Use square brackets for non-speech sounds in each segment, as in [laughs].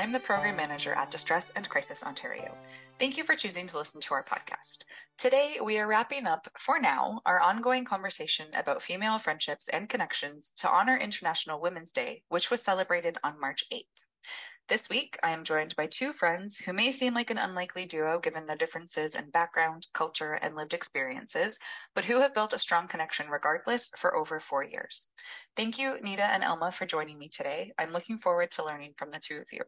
And I am the Program Manager at Distress and Crisis Ontario. Thank you for choosing to listen to our podcast. Today, we are wrapping up, for now, our ongoing conversation about female friendships and connections to honor International Women's Day, which was celebrated on March 8th. This week, I am joined by two friends who may seem like an unlikely duo given their differences in background, culture, and lived experiences, but who have built a strong connection regardless for over four years. Thank you, Neta and Elma, for joining me today. I'm looking forward to learning from the two of you.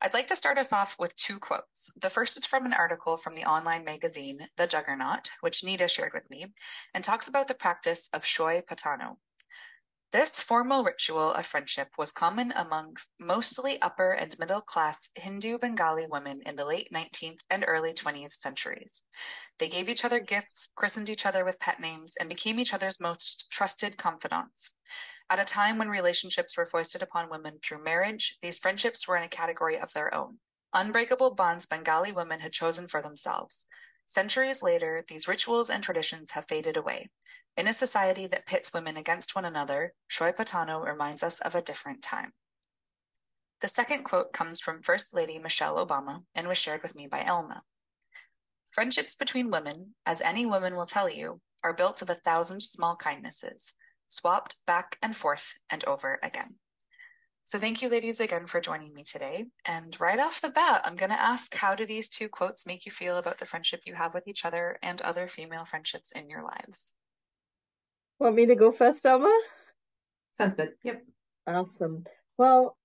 I'd like to start us off with two quotes. The first is from an article from the online magazine The Juggernaut, which Neta shared with me, and talks about the practice of Shoy Patano, this formal ritual of friendship was common among mostly upper and middle class Hindu Bengali women in the late 19th and early 20th centuries. They gave each other gifts, christened each other with pet names, and became each other's most trusted confidants. At a time when relationships were foisted upon women through marriage, these friendships were in a category of their own. Unbreakable bonds Bengali women had chosen for themselves. Centuries later, these rituals and traditions have faded away. In a society that pits women against one another, Shoy Patano reminds us of a different time. The second quote comes from First Lady Michelle Obama and was shared with me by Elma. Friendships between women, as any woman will tell you, are built of a thousand small kindnesses, swapped back and forth and over again. So thank you, ladies, again for joining me today. And right off the bat, I'm going to ask how do these two quotes make you feel about the friendship you have with each other and other female friendships in your lives? Want me to go first, Elma? Sounds good. Yep. Awesome. Well,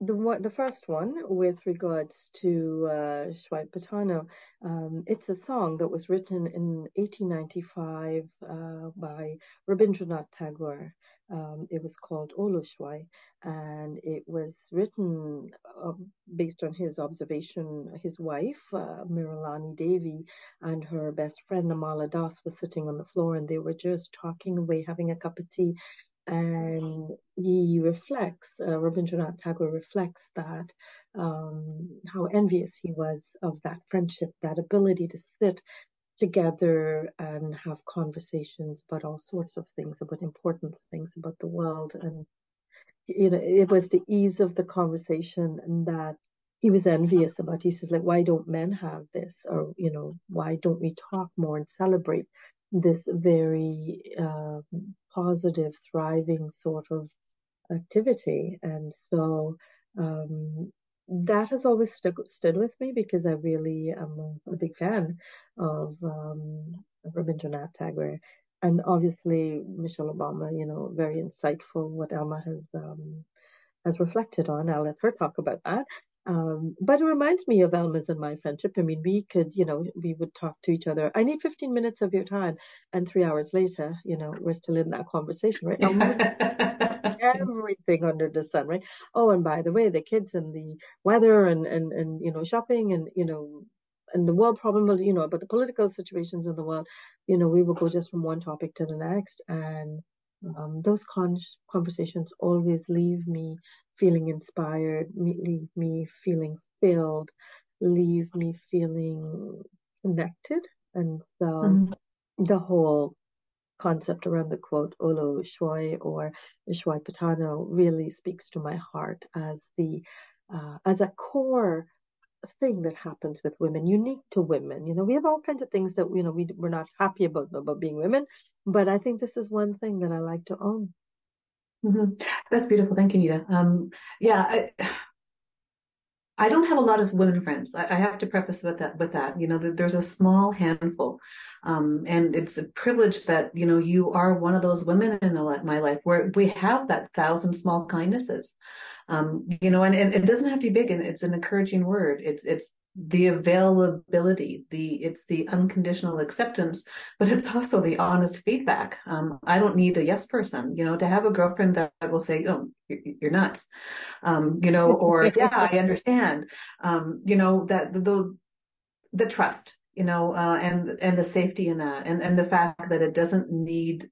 the the first one with regards to uh, Shoy Patano, um, it's a song that was written in 1895 uh, by Rabindranath Tagore. Um, it was called Olo Shoy, and it was written uh, based on his observation. His wife, uh, Mrinalini Devi, and her best friend Amala Das was sitting on the floor, and they were just talking away, having a cup of tea and he reflects, uh, Rabindranath Tagore reflects that um, how envious he was of that friendship, that ability to sit together and have conversations about all sorts of things, about important things about the world. And, you know, it was the ease of the conversation and that he was envious about. He says, like, why don't men have this? Or, you know, why don't we talk more and celebrate this very uh, positive, thriving sort of activity. And so um, that has always stood with me because I really am a, big fan of, um, Rabindranath Tagore. And obviously, Michelle Obama, you know, very insightful what Elma has um, has reflected on. I'll let her talk about that. Um, but it reminds me of Elma's and my friendship. I mean, we could, you know, we would talk to each other. I need 15 minutes of your time. And three hours later, you know, we're still in that conversation, right? [laughs] everything under the sun, right? Oh, and by the way, the kids and the weather and, and, and, you know, shopping and, you know, and the world problem, you know, about the political situations in the world, you know, we would go just from one topic to the next. And um, those con- conversations always leave me feeling inspired, leave me feeling filled, leave me feeling connected. And so mm-hmm. the whole concept around the quote Olo Shoy or Shoy Patano really speaks to my heart as the uh, as a core thing that happens with women, unique to women. You know, we have all kinds of things that you know we we're not happy about about being women, but I think this is one thing that I like to own. Mm-hmm. That's beautiful. Thank you, Neta. Um, yeah, I, I don't have a lot of women friends. I, I have to preface with that. With that, you know, there's a small handful, um, and it's a privilege that you know you are one of those women in my life where we have that thousand small kindnesses. Um, you know, and, and it doesn't have to be big, and it's an encouraging word. It's it's the availability, the it's the unconditional acceptance, but it's also the honest feedback. Um, I don't need a yes person, you know, to have a girlfriend that will say, "Oh, you're, nuts," um, you know, [laughs] or "Yeah, I understand," um, you know, that the the trust, you know, uh, and and the safety in that, and and the fact that it doesn't need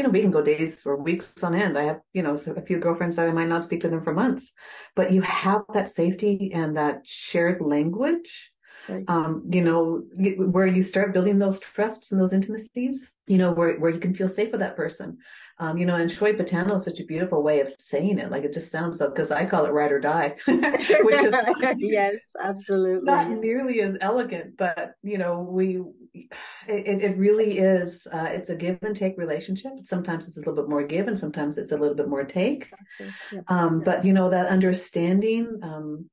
you know, we can go days or weeks on end. I have, you know, a few girlfriends that I might not speak to them for months, but you have that safety and that shared language. Right. Um, you know, where you start building those trusts and those intimacies, you know, where, where you can feel safe with that person. Um, you know, and Shway Patano is such a beautiful way of saying it. Like it just sounds so because I call it ride or die, [laughs] which is [laughs] yes, absolutely not nearly as elegant, but you know, we it, it really is uh, it's a give and take relationship. Sometimes it's a little bit more give and sometimes it's a little bit more take. Um, but you know, that understanding um,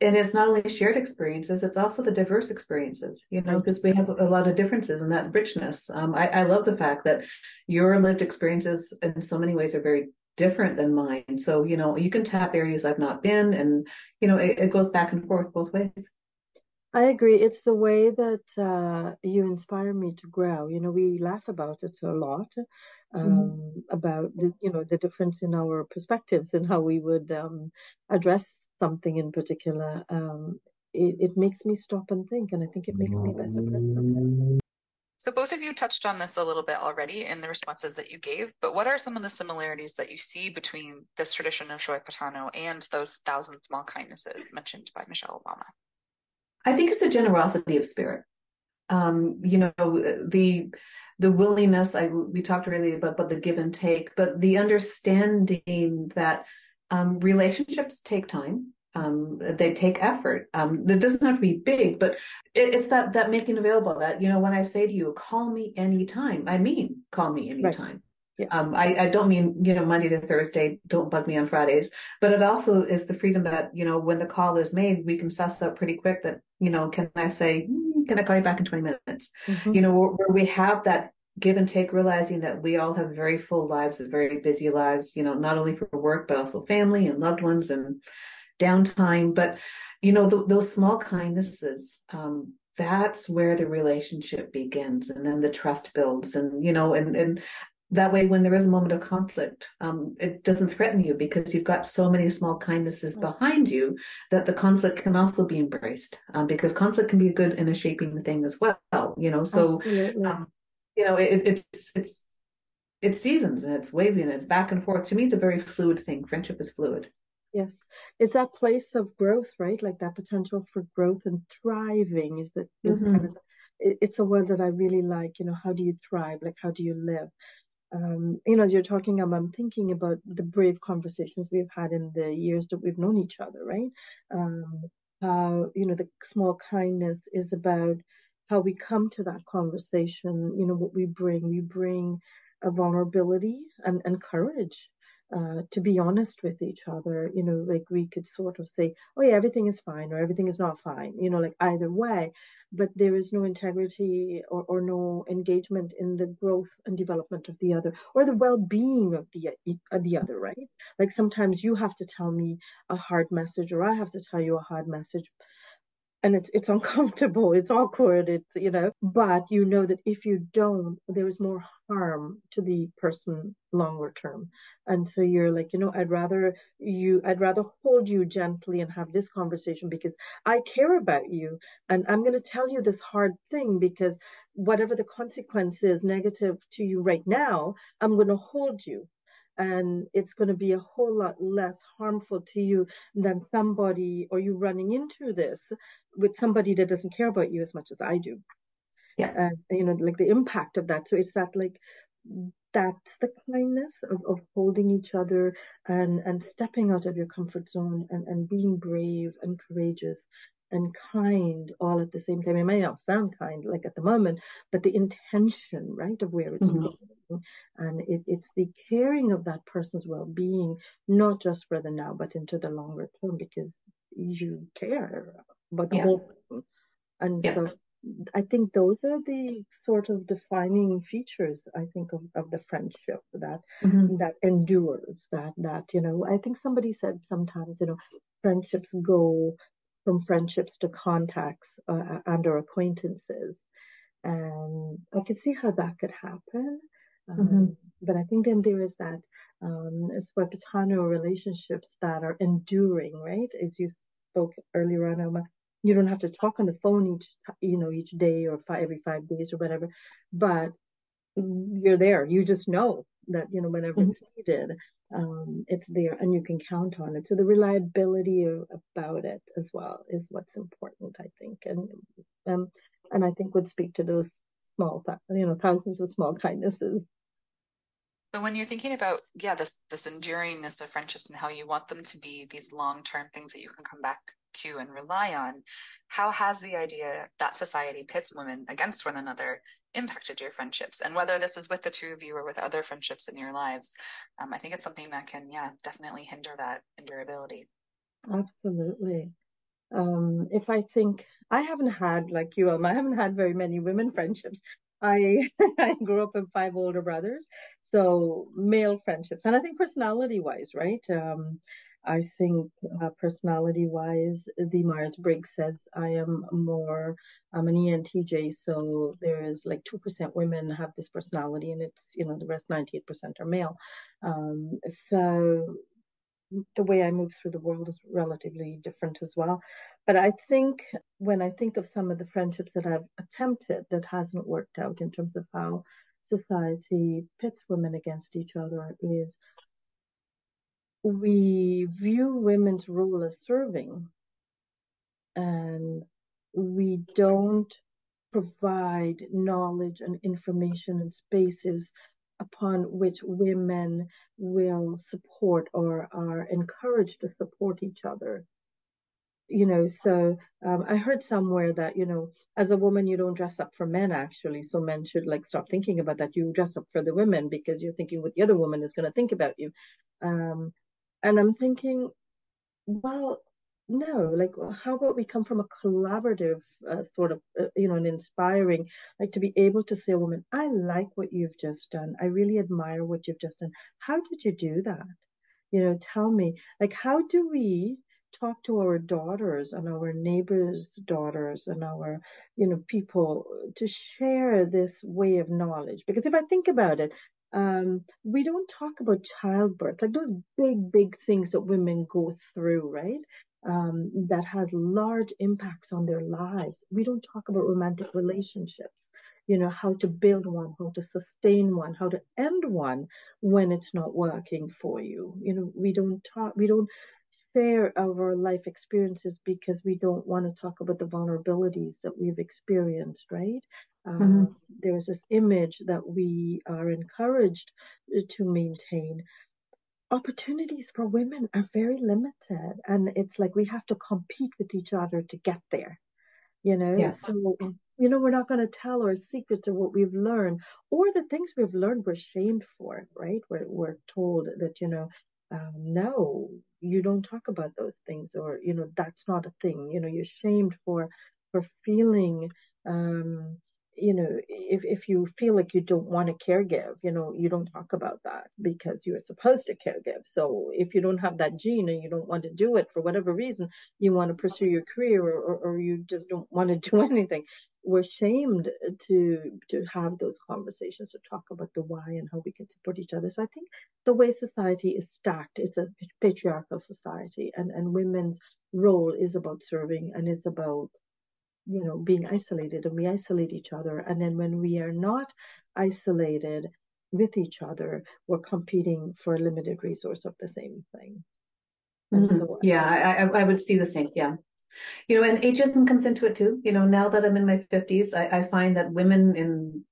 and it's not only shared experiences it's also the diverse experiences you know because we have a lot of differences in that richness um, I, I, love the fact that your lived experiences in so many ways are very different than mine so you know you can tap areas i've not been and you know it, it goes back and forth both ways I agree. It's the way that uh, you inspire me to grow. You know, we laugh about it a lot, mm-hmm. um, mm-hmm. about the, you know the difference in our perspectives and how we would um, address something in particular, um, it, it makes me stop and think, and I think it makes me a better person. So, both of you touched on this a little bit already in the responses that you gave, but what are some of the similarities that you see between this tradition of Shway Patano and those thousand small kindnesses mentioned by Michelle Obama? I think it's a generosity of spirit. Um, you know, the the willingness I we talked earlier about, about the give and take, but the understanding that um, relationships take time. Um, they take effort. Um, it doesn't have to be big, but it, it's that that making available. That you know, when I say to you, "Call me anytime," I mean, call me anytime. Right. Yeah. Um, I, I don't mean, you know, Monday to Thursday, don't bug me on Fridays, but it also is the freedom that, you know, when the call is made, we can suss out pretty quick that, you know, can I say, hmm, can I call you back in 20 minutes? Mm-hmm. You know, where, where, we have that give and take, realizing that we all have very full lives, of very busy lives, you know, not only for work, but also family and loved ones and downtime. But, you know, th- those small kindnesses, um, that's where the relationship begins and then the trust builds and you know and and that way when there is a moment of conflict um, it doesn't threaten you because you've got so many small kindnesses behind you that the conflict can also be embraced um, because conflict can be a good in a shaping thing as well you know? So um, you know, it, it's it's it's seasons and it's wavy and it's back and forth. To me, it's a very fluid thing. Friendship is fluid. Yes, it's that place of growth, right? Like that potential for growth and thriving. Is that mm-hmm. kind of it, it's a word that I really like. You know, how do you thrive? Like how do you live? Um, you know, as you're talking about, I'm thinking about the brave conversations we've had in the years that we've known each other, right? Um, how you know the small kindness is about how we come to that conversation, you know, what we bring. We bring a vulnerability and, and courage uh, to be honest with each other. You know, like we could sort of say, oh, yeah, everything is fine or everything is not fine, you know, like either way. But there is no integrity or, or no engagement in the growth and development of the other or the well being of the, of the other, right? Like sometimes you have to tell me a hard message or I have to tell you a hard message and it's it's uncomfortable it's awkward it's you know but you know that if you don't there is more harm to the person longer term. And so you're like you know i'd rather you i'd rather hold you gently and have this conversation because i care about you. And i'm going to tell you this hard thing because whatever the consequence is negative to you right now i'm going to hold you and it's going to be a whole lot less harmful to you than somebody or you running into this with somebody that doesn't care about you as much as I do. Yeah. And you know, like the impact of that. So it's that like that's the kindness of, of holding each other and and stepping out of your comfort zone and, and being brave and courageous and kind all at the same time. It may not sound kind like at the moment, but the intention, right, of where it's mm-hmm. going. And it, it's the caring of that person's well being, not just for the now, but into the longer term, because you care about the Yeah. whole thing. And Yeah. so I think those are the sort of defining features, I think, of, of the friendship that Mhm. that endures, that that, you know, I think somebody said sometimes, you know, friendships go from friendships to contacts uh, and or acquaintances. And I could see how that could happen. Um, Mhm. But I think then there is that um, Swepatano relationships that are enduring, right? As you spoke earlier on, Alma, you don't have to talk on the phone each, you know, each day or five, every five days or whatever, but you're there. You just know that, you know, whenever Mhm. it's needed, um, it's there and you can count on it. So the reliability about it as well is what's important, I think. And, um, and I think would speak to those small, you know, thousands of small kindnesses. So when you're thinking about, yeah, this this enduringness of friendships and how you want them to be these long-term things that you can come back to and rely on, how has the idea that society pits women against one another impacted your friendships? And whether this is with the two of you or with other friendships in your lives, um, I think it's something that can, yeah, definitely hinder that endurability. Absolutely. Um, if I think I haven't had like you, Alma, I haven't had very many women friendships. I [laughs] I grew up with five older brothers, so male friendships, and I think personality wise, right? Um, I think uh, personality wise, the Myers Briggs says I am more I'm an ENTJ, so there is like two percent women have this personality, and it's you know the rest ninety eight percent are male. Um, so the way I move through the world is relatively different as well. But I think when I think of some of the friendships that I've attempted that hasn't worked out in terms of how society pits women against each other is we view women's role as serving and we don't provide knowledge and information and spaces upon which women will support or are encouraged to support each other. You know, so um, I heard somewhere that, you know, as a woman, you don't dress up for men actually. So men should like stop thinking about that. You dress up for the women because you're thinking what the other woman is going to think about you. Um, and I'm thinking, well, no, like how about we come from a collaborative uh, sort of, uh, you know, an inspiring, like to be able to say, woman, I like what you've just done. I really admire what you've just done. How did you do that? You know, tell me, like, how do we talk to our daughters and our neighbors' daughters and our, you know, people to share this way of knowledge? Because if I think about it, um, we don't talk about childbirth, like those big, big things that women go through, right? Um, that has large impacts on their lives. We don't talk about romantic relationships, you know, how to build one, how to sustain one, how to end one when it's not working for you. You know, we don't talk, we don't share our life experiences because we don't want to talk about the vulnerabilities that we've experienced, right? Mhm. Uh, there's this image that we are encouraged to maintain. Opportunities for women are very limited, and it's like we have to compete with each other to get there, you know? Yeah. So, you know, we're not going to tell our secrets or what we've learned or the things we've learned we're shamed for, right? We're, we're told that, you know, um, no, you don't talk about those things or, you know, that's not a thing. You know, you're shamed for, for feeling, um, you know, if, if you feel like you don't want to care give, you know, you don't talk about that because you're supposed to care give. So if you don't have that gene and you don't want to do it for whatever reason, you want to pursue your career or, or, or you just don't want to [laughs] do anything. We're shamed to to have those conversations to talk about the why and how we can support each other. So I think the way society is stacked, it's a patriarchal society, and and women's role is about serving and it's about you know being isolated, and we isolate each other, and then when we are not isolated with each other, we're competing for a limited resource of the same thing. And Mhm. so Yeah, I, I I would see the same. Yeah. You know, and ageism comes into it too. You know, now that I'm in my 50s, I, I find that women in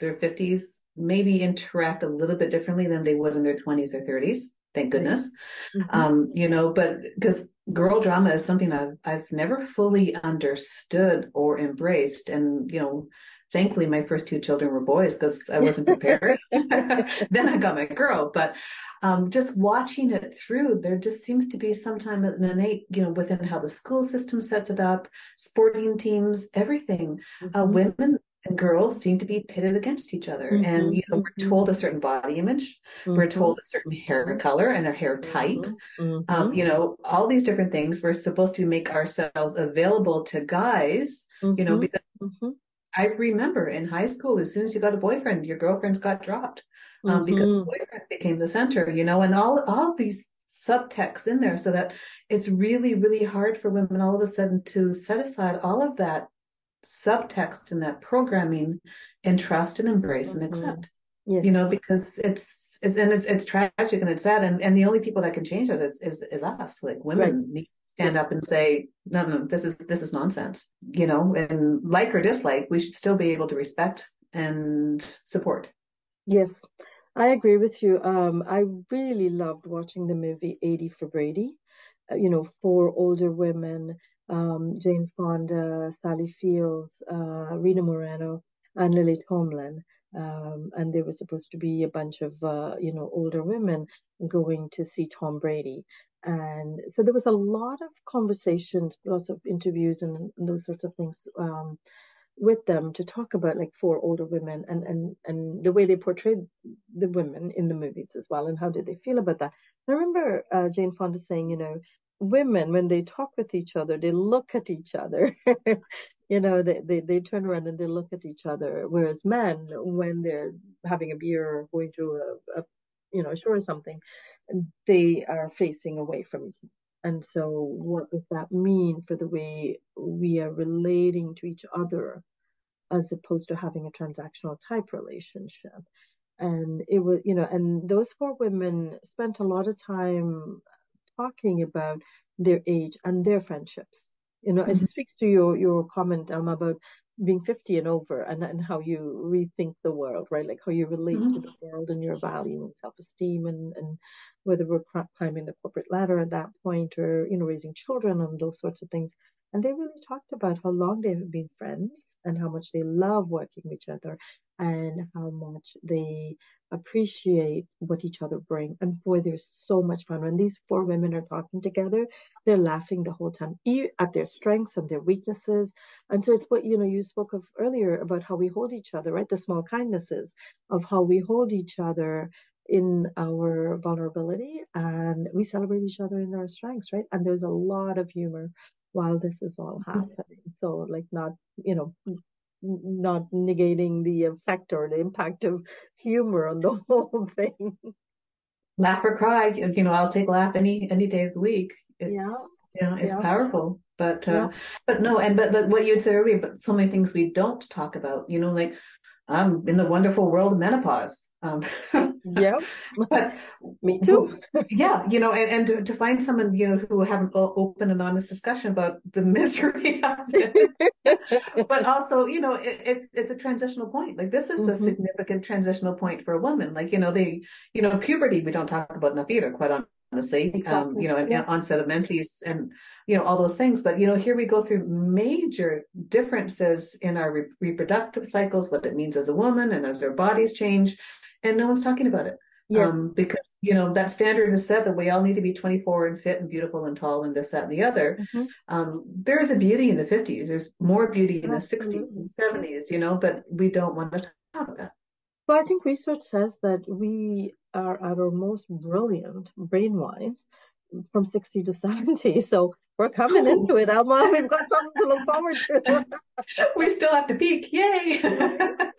their 50s maybe interact a little bit differently than they would in their 20s or 30s. Thank goodness. Mhm. Um, you know, but because girl drama is something I've, I've never fully understood or embraced. And, you know, thankfully my first two children were boys because I wasn't prepared. [laughs] then I got my girl. But um, just watching it through, there just seems to be sometimes an innate, you know, within how the school system sets it up, sporting teams, everything. Uh, mm-hmm. Uh, women and girls seem to be pitted against each other, mm-hmm. and you know, we're mm-hmm. told a certain body image, we're mm-hmm. told a certain hair color and a hair type. Um, you know, all these different things. We're supposed to make ourselves available to guys. You know, because I remember in high school, as soon as you got a boyfriend, your girlfriend's got dropped um, mm-hmm. because the boyfriend became the center, you know, and all all these subtexts in there, so that it's really really hard for women all of a sudden to set aside all of that subtext and that programming and trust and embrace mm-hmm. and accept. Yes. You know, because it's it's and it's it's tragic and it's sad, and and the only people that can change it is is, is us, like women right. need stand up and say, no, no, this is this is nonsense. You know, and like or dislike, we should still be able to respect and support. Yes, I agree with you. Um, I really loved watching the movie 80 for Brady. Uh, you know, four older women, um, Jane Fonda, Sally Fields, uh, Rita Moreno, and Lily Tomlin. Um, and there was supposed to be a bunch of, uh, you know, older women going to see Tom Brady. And so there was a lot of conversations, lots of interviews and, and those sorts of things um, with them to talk about like four older women and, and, and the way they portrayed the women in the movies as well and how did they feel about that. I remember uh, Jane Fonda saying, you know, women when they talk with each other, they look at each other. [laughs] you know, they, they, they turn around and they look at each other. Whereas men, when they're having a beer or going to a, a you know, shore or something, they are facing away from and so, what does that mean for the way we are relating to each other as opposed to having a transactional type relationship? And it was, you know, and those four women spent a lot of time talking about their age and their friendships. You know, mm-hmm. it speaks to your your comment, Alma, about being 50 and over and, and how you rethink the world, right? Like how you relate mm-hmm. to the world and your value and self-esteem and, and whether we're climbing the corporate ladder at that point or, you know, raising children and those sorts of things. And they really talked about how long they have been friends and how much they love working with each other and how much they appreciate what each other bring. And boy, there's so much fun. When these four women are talking together, they're laughing the whole time at their strengths and their weaknesses. And so it's what, you know, you spoke of earlier about how we hold each other, right? The small kindnesses of how we hold each other in our vulnerability and we celebrate each other in our strengths, right? And there's a lot of humor while this is all mm-hmm. happening. So, like, not, you know, not negating the effect or the impact of humor on the [laughs] whole thing. Laugh or cry, you know, I'll take laugh any any day of the week. It's yeah. you know, it's yeah. powerful. But uh, yeah. but no, and but but what you had said earlier, but so many things we don't talk about, you know, like I'm in the wonderful world of menopause. Um, yeah, [laughs] but me too. yeah, you know, and, and to, to, find someone you know who have an open and honest discussion about the [laughs] misery of it, but also you know it, it's it's a transitional point. Like this is mm-hmm. a significant transitional point for a woman. Like you know they you know puberty we don't talk about enough either. Quite honestly, um, exactly. um, you know, yes. onset of menses and you know all those things but you know here we go through major differences in our re- reproductive cycles what it means as a woman and as our bodies change and no one's talking about it yes. Um, because you know that standard is set that we all need to be 24 and fit and beautiful and tall and this that and the other mm-hmm. um, there is a beauty in the 50s there's more beauty in the 60s and 70s you know but we don't want to talk about that well i think research says that we are at our most brilliant brain wise from 60 to 70 [laughs] so we're coming into it, Alma. We've got something to look forward to. [laughs] we still have to peak. Yay! [laughs] but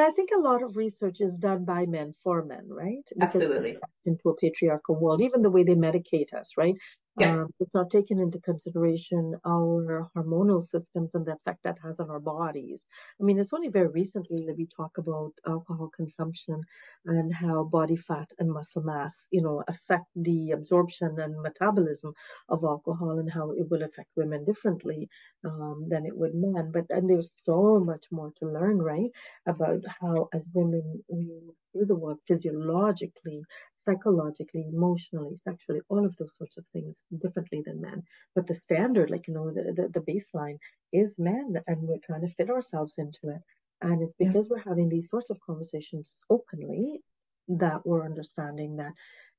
I think a lot of research is done by men for men, right? Because Absolutely. Into a patriarchal world, even the way they medicate us, right? Yeah. Um, it's not taken into consideration our hormonal systems and the effect that has on our bodies. I mean, it's only very recently that we talk about alcohol consumption and how body fat and muscle mass, you know, affect the absorption and metabolism of alcohol and how it will affect women differently um, than it would men. But and there's so much more to learn, right, about how as women we through the world physiologically, psychologically, emotionally, sexually, all of those sorts of things differently than men. But the standard, like, you know, the, the, the baseline is men, and we're trying to fit ourselves into it. And it's because yeah. we're having these sorts of conversations openly that we're understanding that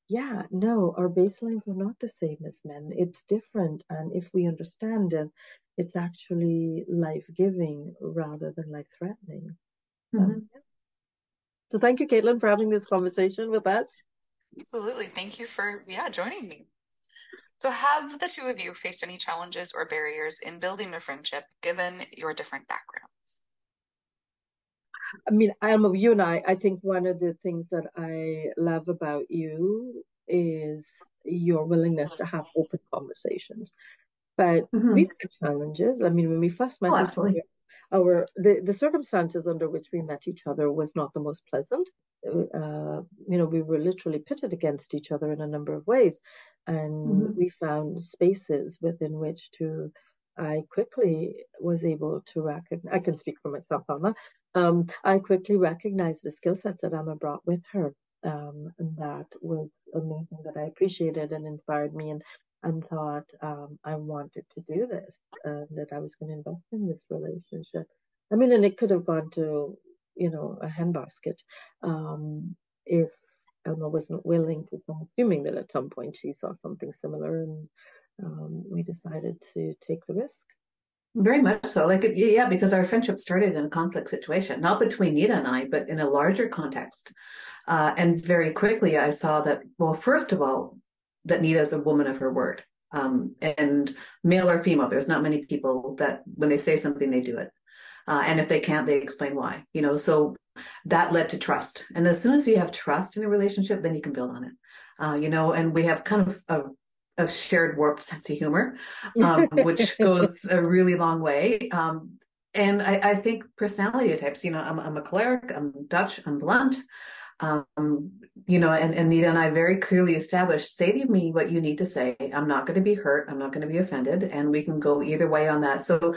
yeah, no, our baselines are not the same as men. It's different. And if we understand it, it's actually life giving rather than life threatening. So, Mhm. yeah. so thank you, Caitlin, for having this conversation with us. Absolutely. Thank you for, yeah, joining me. So, have the two of you faced any challenges or barriers in building a friendship given your different backgrounds? I mean, I'm Alma, you and I, I think one of the things that I love about you is your willingness to have open conversations. But Mhm. we've had challenges. I mean, when we first met Oh, absolutely. Our the, the circumstances under which we met each other was not the most pleasant. Uh, you know, we were literally pitted against each other in a number of ways, and Mhm. we found spaces within which to. I quickly was able to recognize. I can speak for myself, Alma. Um, I quickly recognized the skill sets that Emma brought with her, um, and that was amazing. That I appreciated and inspired me, and and thought um, I wanted to do this, and that I was going to invest in this relationship. I mean, and it could have gone to, you know, a handbasket um, if Elma wasn't willing to. So I'm assuming that at some point she saw something similar, and um, we decided to take the risk. Very much so. Like, yeah, because our friendship started in a conflict situation, not between Neta and I, but in a larger context. Uh, and very quickly, I saw that, well, first of all, that Neta is a woman of her word. Um, and male or female, there's not many people that when they say something, they do it. Uh, and if they can't, they explain why, you know, so that led to trust. And as soon as you have trust in a relationship, then you can build on it. Uh, you know, and we have kind of a, a shared warped [laughs] sense of humor, um, which [laughs] goes a really long way. Um, and I, I think personality types, you know, I'm, I'm a choleric, I'm Dutch, I'm blunt. Um, you know, and, and Neta and I very clearly established, say to me what you need to say. I'm not going to be hurt. I'm not going to be offended. And we can go either way on that. So,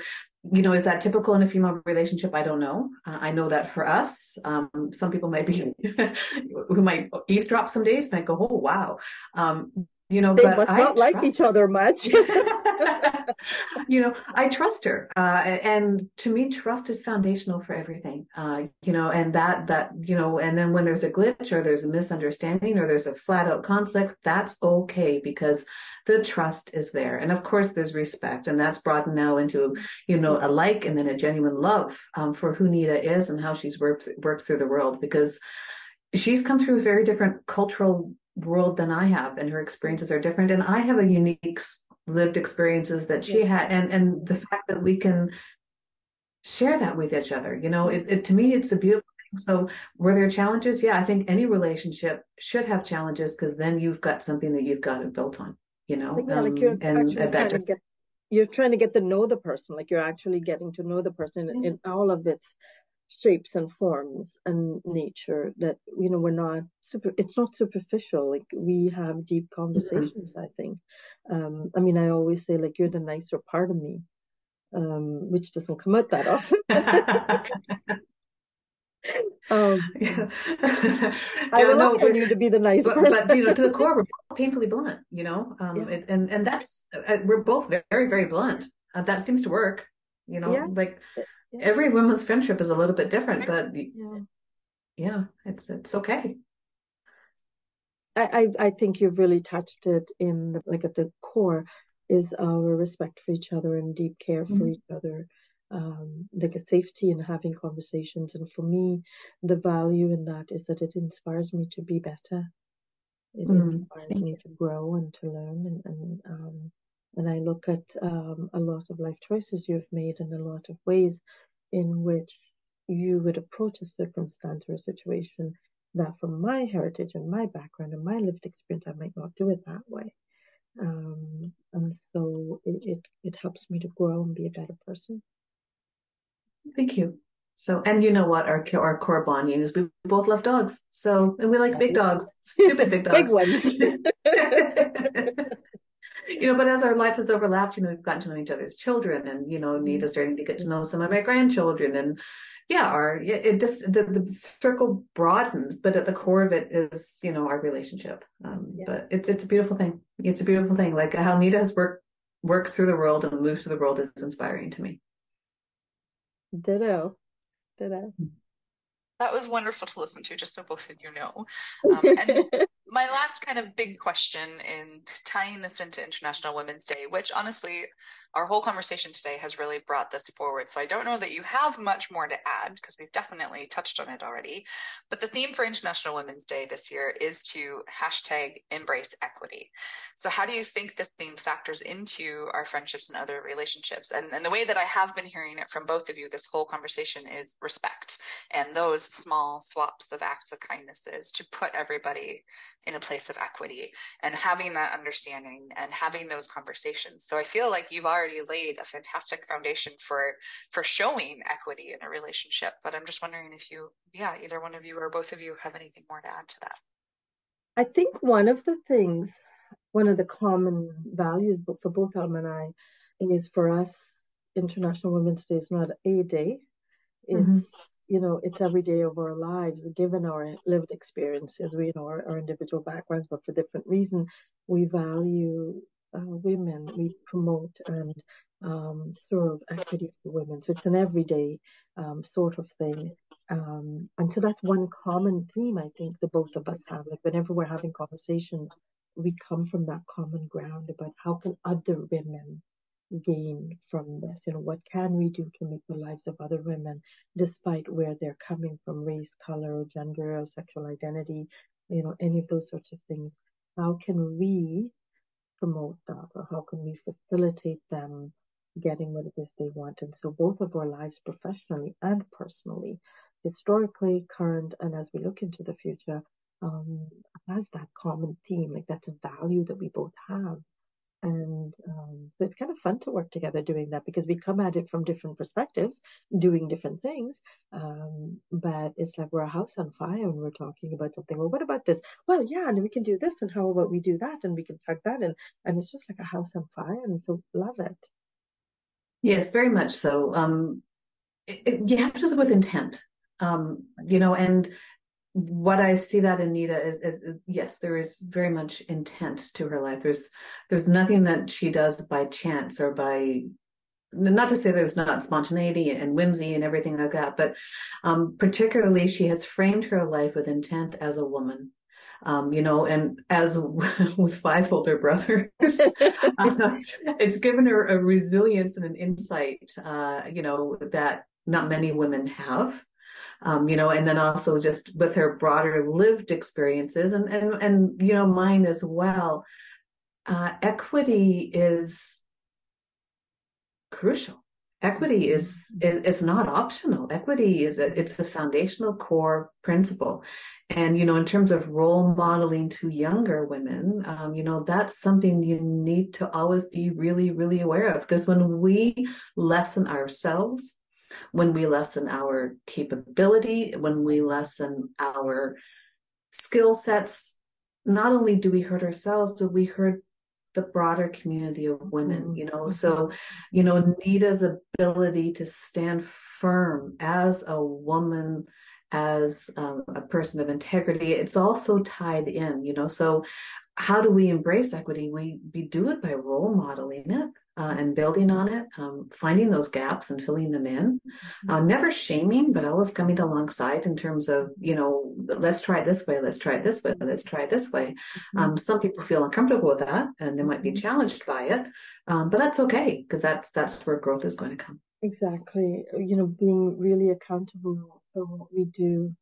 you know, is that typical in a female relationship? I don't know. Uh, I know that for us, um, some people might be, [laughs] who might eavesdrop some days might go, oh, wow. Um, you know, They but must I not like each other much. [laughs] you know, I trust her. Uh, and to me, trust is foundational for everything. Uh, you know, and that, that, you know, and then when there's a glitch or there's a misunderstanding or there's a flat out conflict, that's okay because the trust is there. And of course, there's respect and that's brought now into, you know, a like and then a genuine love, um, for who Neta is and how she's worked, worked through the world because she's come through a very different cultural world than I have, and her experiences are different. And I have a unique lived experiences that she had, and and the fact that we can share that with each other, you know, it, it to me it's a beautiful thing. So were there challenges? Yeah, I think any relationship should have challenges because then you've got something that you've got it built on, you know. Yeah, like you're Um, and actually that trying to just get you're trying to get to know the person like you're actually getting to know the person in, Yeah. in all of its shapes and forms and nature that you know we're not super it's not superficial. Like we have deep conversations i think. Um i mean i always say like you're the nicer part of me um which doesn't come out that often. [laughs] Um yeah. i rely no, on but- you to be the nice but, person but you know to the core we're both painfully blunt you know? Um Yeah. it, and and that's uh, we're both very very blunt. Uh, that seems to work you know? Yeah. like Yeah. every woman's friendship is a little bit different but yeah yeah it's it's okay I, I I think you've really touched it in the, like at the core is our respect for each other and deep care for Mhm. each other, um, like a safety in having conversations. And for me, the value in that is that it inspires me to be better. It Mm, inspires me to grow and to learn. And and um, and I look at um, a lot of life choices you've made and a lot of ways in which you would approach a circumstance or a situation that from my heritage and my background and my lived experience, I might not do it that way. Um, and so it, it, it helps me to grow and be a better person. thank you so and you know what our our core bonding is we both love dogs so and we like big dogs stupid big [laughs] dogs Big ones. [laughs] [laughs] you know, but as our lives has overlapped, you know, we've gotten to know each other's children, and you know, Neta's starting to get to know some of my grandchildren, and yeah, our it, it just the, the circle broadens, but at the core of it is you know our relationship. Um, Yeah. But it's it's a beautiful thing. It's a beautiful thing. Like how Neta has worked works through the world and moves through the world is inspiring to me. Ditto. Ditto. That was wonderful to listen to, just so both of you know. [laughs] Um, and my last kind of big question in tying this into International Women's Day, which honestly, our whole conversation today has really brought this forward. So I don't know that you have much more to add because we've definitely touched on it already. But the theme for International Women's Day this year is to hashtag embrace equity. So how do you think this theme factors into our friendships and other relationships? And, and the way that I have been hearing it from both of you this whole conversation is respect and those small swaps of acts of kindnesses to put everybody in a place of equity and having that understanding and having those conversations. So I feel like you've already laid a fantastic foundation for for showing equity in a relationship. But I'm just wondering if you, yeah, either one of you or both of you have anything more to add to that. I think one of the things, one of the common values for both Elma and I is for us, International Women's Day is not a day. It's mm-hmm you know, it's every day of our lives, given our lived experiences, we you know our, our individual backgrounds, but for different reasons, we value uh, women, we promote and um, serve equity for women. So it's an everyday um, sort of thing. Um, and so that's one common theme I think the both of us have. Like whenever we're having conversations, we come from that common ground about how can other women gain from this? You know, what can we do to make the lives of other women, despite where they're coming from, race, color, gender, or sexual identity, you know, any of those sorts of things? How can we promote that, or how can we facilitate them getting what it is they want? And so, both of our lives, professionally and personally, historically, current, and as we look into the future, um, has that common theme. Like that's a value that we both have and um, it's kind of fun to work together doing that because we come at it from different perspectives, doing different things. Um, but it's like we're a house on fire and we're talking about something. Well, what about this? Well, yeah, and we can do this, and how about we do that, and we can tug that, and and it's just like a house on fire, and so love it. Yes, very much so. Um, it, it, you have to with intent, um, you know, and what I see that Anita is, is, is, yes, there is very much intent to her life. There's there's nothing that she does by chance or by not to say there's not spontaneity and whimsy and everything like that, but um, particularly she has framed her life with intent as a woman. Um, you know, and as [laughs] with five older brothers, [laughs] uh, it's given her a resilience and an insight, uh, you know, that not many women have um, you know, and then also just with her broader lived experiences and and and you know mine as well. Uh, equity is crucial. Equity is, is is not optional. Equity is a, it's a foundational core principle, and you know, in terms of role modeling to younger women, um, you know, that's something you need to always be really, really aware of because when we lessen ourselves when we lessen our capability, when we lessen our skill sets, not only do we hurt ourselves, but we hurt the broader community of women, mm-hmm. you know. So, you know, Neta's ability to stand firm as a woman, as um, a person of integrity, it's also tied in, you know. So, how do we embrace equity? We we do it by role modeling it uh, and building on it, um, finding those gaps and filling them in. Mm-hmm. Uh, never shaming, but always coming alongside in terms of, you know, let's try it this way, let's try it this way, let's try it this way. Mm-hmm. Um, some people feel uncomfortable with that and they might be mm-hmm. challenged by it, um, but that's okay because that's that's where growth is going to come. Exactly, you know, being really accountable for what we do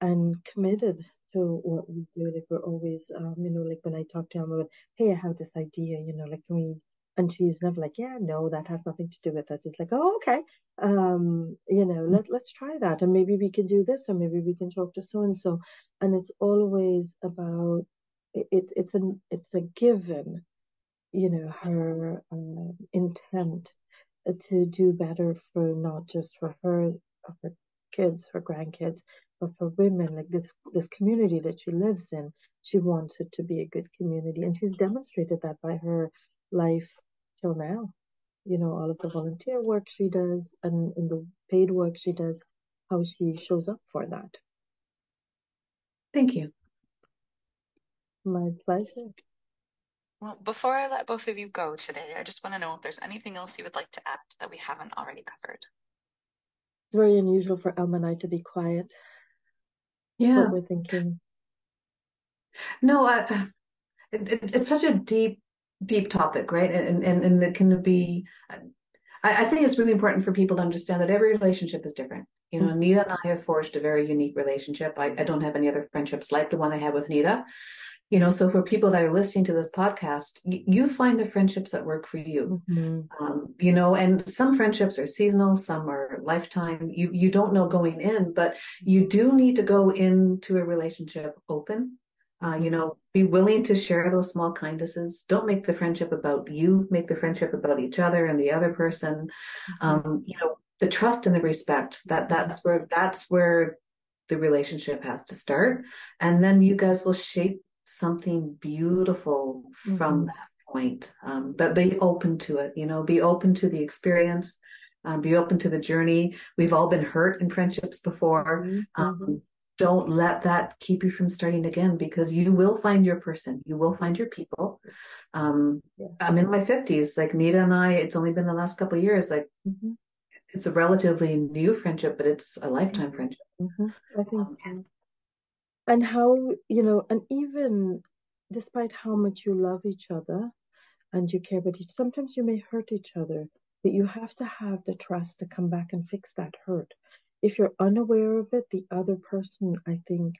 and committed to what we do. Like we're always, um, you know, like when I talk to him about, hey, I have this idea, you know, like can we and she's never like, yeah, no, that has nothing to do with us. It's like, oh, okay, um, you know, let let's try that, and maybe we can do this, or maybe we can talk to so and so, and it's always about it, it's a it's a given, you know, her uh, intent to do better for not just for her, her kids, her grandkids, but for women, like this this community that she lives in, she wants it to be a good community, and she's demonstrated that by her life till now. You know, all of the volunteer work she does and, and the paid work she does, how she shows up for that. Thank you. My pleasure. Well, before I let both of you go today, I just want to know if there's anything else you would like to add that we haven't already covered. It's very unusual for Elma and I to be quiet yeah. what we're thinking. No, uh, it, it, it's such a deep, deep topic, right? And and and it can be. I, I, think it's really important for people to understand that every relationship is different. You know, mm-hmm. Neta and I have forged a very unique relationship. I, I don't have any other friendships like the one I have with Neta you know so for people that are listening to this podcast you, you find the friendships that work for you. Mm-hmm. um, you know and some friendships are seasonal some are lifetime. You you don't know going in but you do need to go into a relationship open. Uh, you know be willing to share those small kindnesses. Don't make the friendship about you make the friendship about each other and the other person. Mm-hmm. um, you know the trust and the respect that that's where that's where the relationship has to start. And then you guys will shape something beautiful mm-hmm. from that point. Um, but be open to it, you know, be open to the experience, um, be open to the journey. We've all been hurt in friendships before. Mm-hmm. Um, don't let that keep you from starting again because you will find your person. You will find your people. Um, yeah. I'm in my 50s. Like Neta and I, it's only been the last couple of years. Like mm-hmm. it's a relatively new friendship, but it's a lifetime friendship. Mm-hmm. I think so and how you know and even despite how much you love each other and you care about each sometimes you may hurt each other but you have to have the trust to come back and fix that hurt. If you're unaware of it the other person i think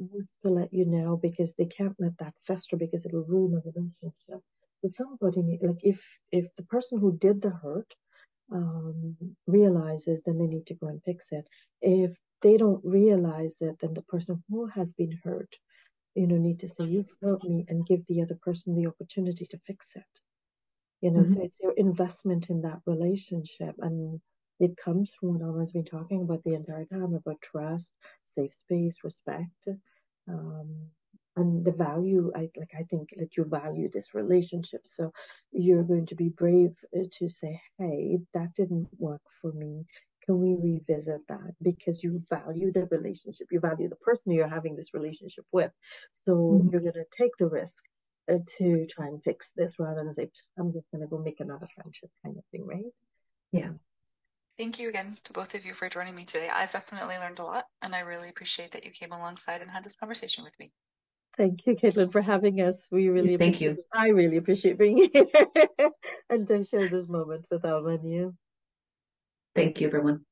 needs to let you know because they can't let that fester because it'll ruin a relationship. So somebody like if if the person who did the hurt um, realizes, then they need to go and fix it. If they don't realize it, then the person who has been hurt, you know, need to say, "You've hurt me," and give the other person the opportunity to fix it. You know, mm-hmm. so it's your investment in that relationship, and it comes from what Elma's been talking about the entire time about trust, safe space, respect. Um, and the value i like i think that you value this relationship so you're going to be brave uh, to say hey that didn't work for me can we revisit that because you value the relationship you value the person you're having this relationship with so mm-hmm. you're going to take the risk uh, to try and fix this rather than say i'm just going to go make another friendship kind of thing right yeah Thank you again to both of you for joining me today. I've definitely learned a lot, and I really appreciate that you came alongside and had this conversation with me. Thank you, Caitlin, for having us. We really thank you. I really appreciate being [laughs] here and to share this moment with Elma and you. Thank you, everyone.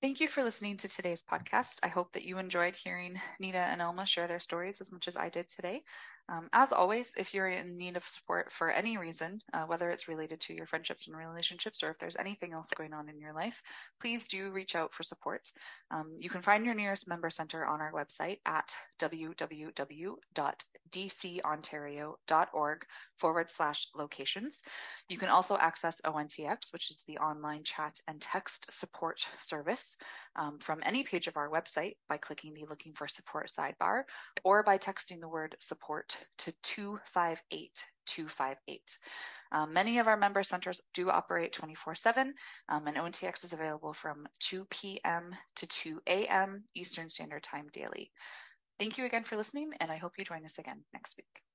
Thank you for listening to today's podcast. I hope that you enjoyed hearing Neta and Elma share their stories as much as I did today. Um, as always, if you're in need of support for any reason, uh, whether it's related to your friendships and relationships or if there's anything else going on in your life, please do reach out for support. Um, you can find your nearest member center on our website at www.dcontario.org forward slash locations. You can also access ONTX, which is the online chat and text support service, um, from any page of our website by clicking the Looking for Support sidebar or by texting the word support to 258 258. Um, many of our member centers do operate 24 7, um, and ONTX is available from 2 p.m. to 2 a.m. Eastern Standard Time daily. Thank you again for listening, and I hope you join us again next week.